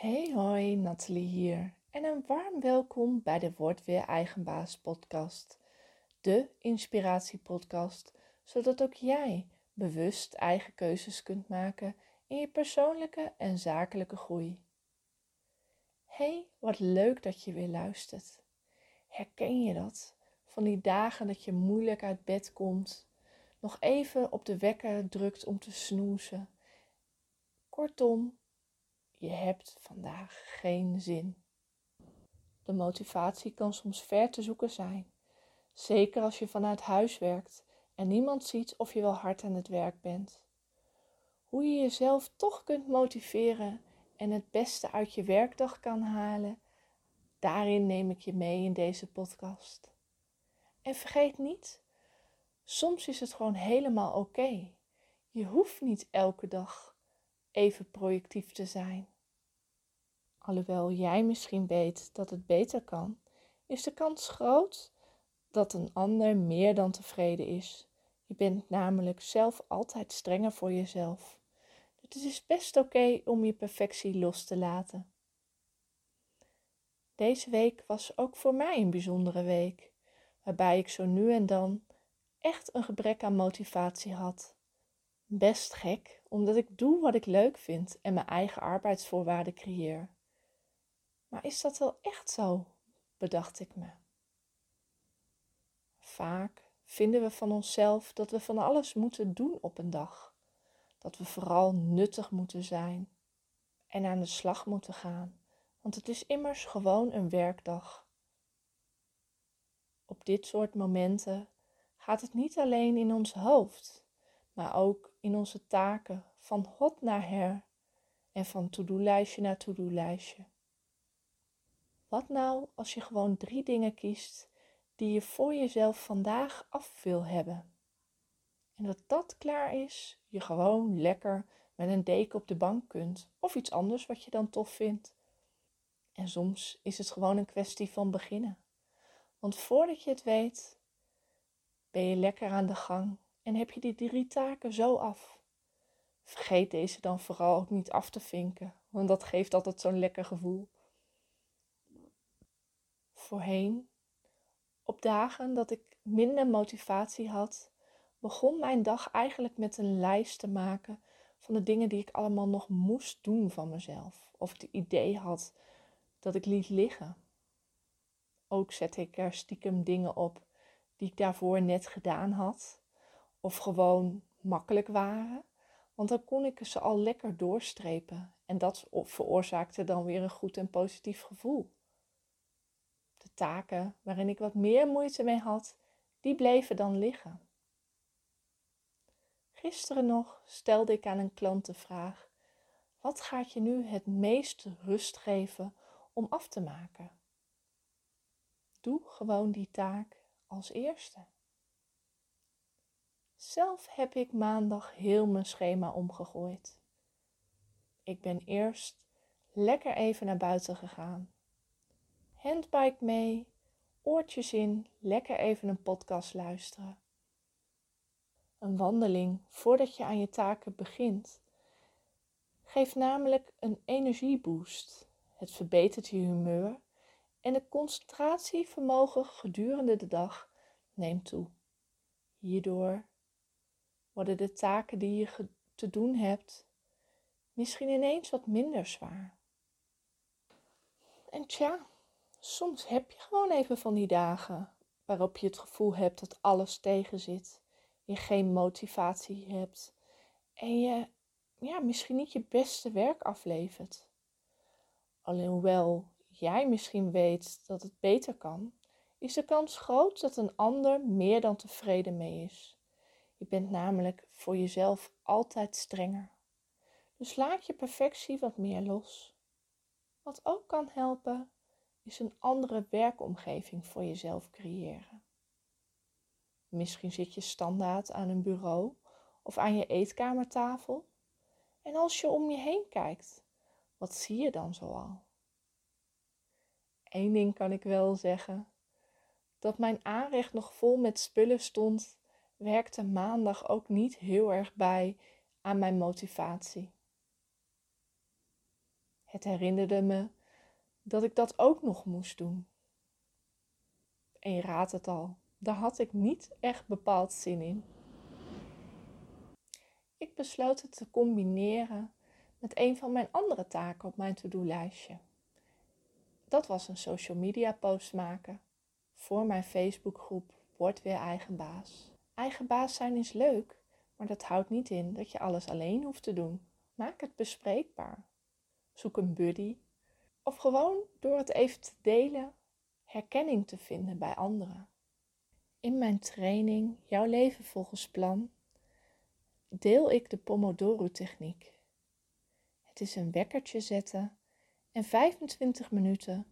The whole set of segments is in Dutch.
Hey hoi, Nathalie hier en een warm welkom bij de Word Weer Eigenbaas podcast. De inspiratiepodcast, zodat ook jij bewust eigen keuzes kunt maken in je persoonlijke en zakelijke groei. Hey, wat leuk dat je weer luistert. Herken je dat? Van die dagen dat je moeilijk uit bed komt, nog even op de wekker drukt om te snoezen. Kortom, je hebt vandaag geen zin. De motivatie kan soms ver te zoeken zijn, zeker als je vanuit huis werkt en niemand ziet of je wel hard aan het werk bent. Hoe je jezelf toch kunt motiveren en het beste uit je werkdag kan halen, daarin neem ik je mee in deze podcast. En vergeet niet, soms is het gewoon helemaal oké. Je hoeft niet elke dag even projectief te zijn. Alhoewel jij misschien weet dat het beter kan, is de kans groot dat een ander meer dan tevreden is. Je bent namelijk zelf altijd strenger voor jezelf. Het is best oké om je perfectie los te laten. Deze week was ook voor mij een bijzondere week, waarbij ik zo nu en dan echt een gebrek aan motivatie had. Best gek, omdat ik doe wat ik leuk vind en mijn eigen arbeidsvoorwaarden creëer. Maar is dat wel echt zo? bedacht ik me. Vaak vinden we van onszelf dat we van alles moeten doen op een dag. Dat we vooral nuttig moeten zijn en aan de slag moeten gaan, want het is immers gewoon een werkdag. Op dit soort momenten gaat het niet alleen in ons hoofd, maar ook in onze taken van hot naar her en van to-do-lijstje naar to-do-lijstje. Wat nou als je gewoon drie dingen kiest die je voor jezelf vandaag af wil hebben? En dat dat klaar is, je gewoon lekker met een deken op de bank kunt of iets anders wat je dan tof vindt. En soms is het gewoon een kwestie van beginnen. Want voordat je het weet, ben je lekker aan de gang en heb je die drie taken zo af. Vergeet deze dan vooral ook niet af te vinken, want dat geeft altijd zo'n lekker gevoel voorheen, op dagen dat ik minder motivatie had, begon mijn dag eigenlijk met een lijst te maken van de dingen die ik allemaal nog moest doen van mezelf. Of het idee had dat ik liet liggen. Ook zette ik er stiekem dingen op die ik daarvoor net gedaan had. Of gewoon makkelijk waren. Want dan kon ik ze al lekker doorstrepen. En dat veroorzaakte dan weer een goed en positief gevoel taken waarin ik wat meer moeite mee had, die bleven dan liggen. Gisteren nog stelde ik aan een klant de vraag: wat gaat je nu het meeste rust geven om af te maken? Doe gewoon die taak als eerste. Zelf heb ik maandag heel mijn schema omgegooid. Ik ben eerst lekker even naar buiten gegaan handbike mee, oortjes in, lekker even een podcast luisteren. Een wandeling voordat je aan je taken begint geeft namelijk een energieboost. Het verbetert je humeur en het concentratievermogen gedurende de dag neemt toe. Hierdoor worden de taken die je te doen hebt misschien ineens wat minder zwaar. En tja, soms heb je gewoon even van die dagen waarop je het gevoel hebt dat alles tegenzit. Je geen motivatie hebt en je ja, misschien niet je beste werk aflevert. Alhoewel jij misschien weet dat het beter kan, is de kans groot dat een ander meer dan tevreden mee is. Je bent namelijk voor jezelf altijd strenger. Dus laat je perfectie wat meer los. Wat ook kan helpen, is een andere werkomgeving voor jezelf creëren. Misschien zit je standaard aan een bureau of aan je eetkamertafel. En als je om je heen kijkt, wat zie je dan zoal? Eén ding kan ik wel zeggen. Dat mijn aanrecht nog vol met spullen stond, werkte maandag ook niet heel erg bij aan mijn motivatie. Het herinnerde me dat ik dat ook nog moest doen. En je raadt het al, daar had ik niet echt bepaald zin in. Ik besloot het te combineren met een van mijn andere taken op mijn to-do-lijstje. Dat was een social media post maken voor mijn Facebookgroep Word weer eigen baas. Eigen baas zijn is leuk, maar dat houdt niet in dat je alles alleen hoeft te doen. Maak het bespreekbaar. Zoek een buddy of gewoon door het even te delen herkenning te vinden bij anderen. In mijn training Jouw leven volgens plan deel ik de Pomodoro-techniek. Het is een wekkertje zetten en 25 minuten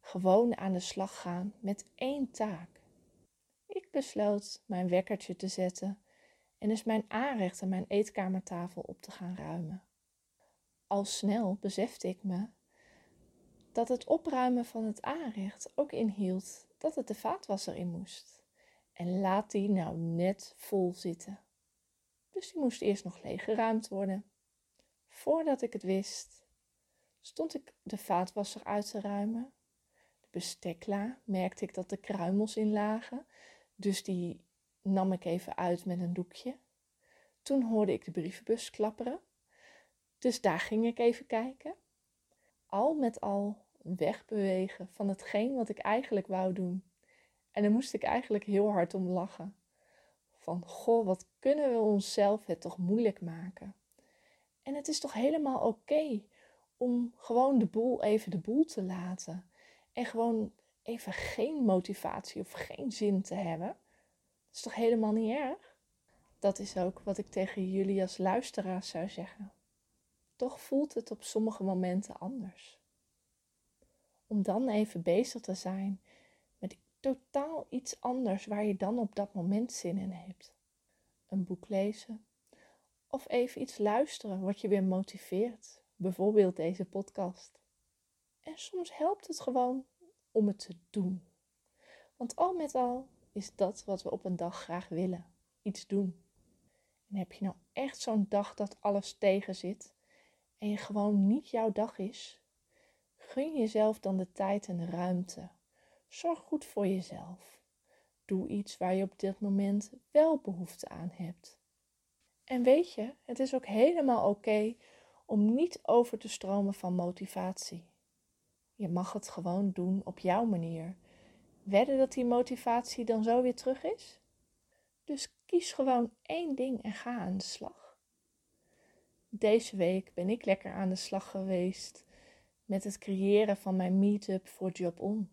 gewoon aan de slag gaan met één taak. Ik besloot mijn wekkertje te zetten en dus mijn aanrecht en mijn eetkamertafel op te gaan ruimen. Al snel besefte ik me dat het opruimen van het aanrecht ook inhield dat het de vaatwasser in moest. En laat die nou net vol zitten. Dus die moest eerst nog leeggeruimd worden. Voordat ik het wist, stond ik de vaatwasser uit te ruimen. De bestekla merkte ik dat er kruimels in lagen, dus die nam ik even uit met een doekje. Toen hoorde ik de brievenbus klapperen, dus daar ging ik even kijken. Al met al wegbewegen van hetgeen wat ik eigenlijk wou doen. En daar moest ik eigenlijk heel hard om lachen. Van goh, wat kunnen we onszelf het toch moeilijk maken? En het is toch helemaal oké om gewoon de boel even de boel te laten. En gewoon even geen motivatie of geen zin te hebben. Dat is toch helemaal niet erg? Dat is ook wat ik tegen jullie als luisteraars zou zeggen. Toch voelt het op sommige momenten anders. Om dan even bezig te zijn met totaal iets anders waar je dan op dat moment zin in hebt. Een boek lezen, of even iets luisteren wat je weer motiveert. Bijvoorbeeld deze podcast. En soms helpt het gewoon om het te doen. Want al met al is dat wat we op een dag graag willen: iets doen. En heb je nou echt zo'n dag dat alles tegen zit en je gewoon niet jouw dag is? Gun jezelf dan de tijd en de ruimte. Zorg goed voor jezelf. Doe iets waar je op dit moment wel behoefte aan hebt. En weet je, het is ook helemaal oké om niet over te stromen van motivatie. Je mag het gewoon doen op jouw manier. Wedden dat die motivatie dan zo weer terug is? Dus kies gewoon één ding en ga aan de slag. Deze week ben ik lekker aan de slag geweest met het creëren van mijn meetup voor Job On.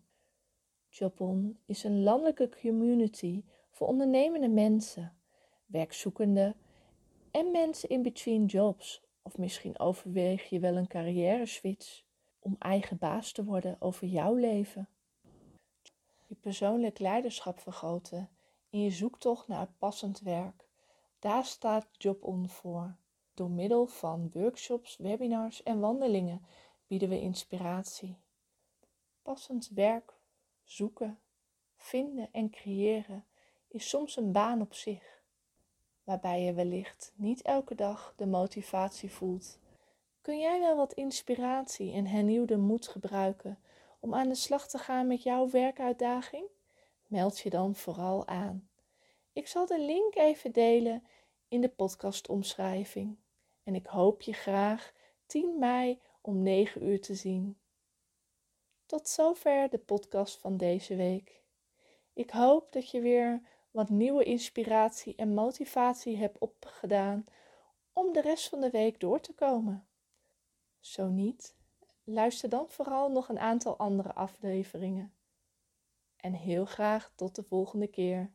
Job On is een landelijke community voor ondernemende mensen, werkzoekenden en mensen in between jobs. Of misschien overweeg je wel een carrière switch om eigen baas te worden over jouw leven. Je persoonlijk leiderschap vergroten in je zoektocht naar passend werk. Daar staat Job On voor. Door middel van workshops, webinars en wandelingen bieden we inspiratie. Passend werk zoeken, vinden en creëren is soms een baan op zich waarbij je wellicht niet elke dag de motivatie voelt, kun jij wel wat inspiratie en hernieuwde moed gebruiken om aan de slag te gaan met jouw werkuitdaging? Meld je dan vooral aan. Ik zal de link even delen in de podcastomschrijving. En ik hoop je graag 10 mei om 9 uur te zien. Tot zover de podcast van deze week. Ik hoop dat je weer wat nieuwe inspiratie en motivatie heb opgedaan om de rest van de week door te komen. Zo niet, luister dan vooral nog een aantal andere afleveringen. En heel graag tot de volgende keer.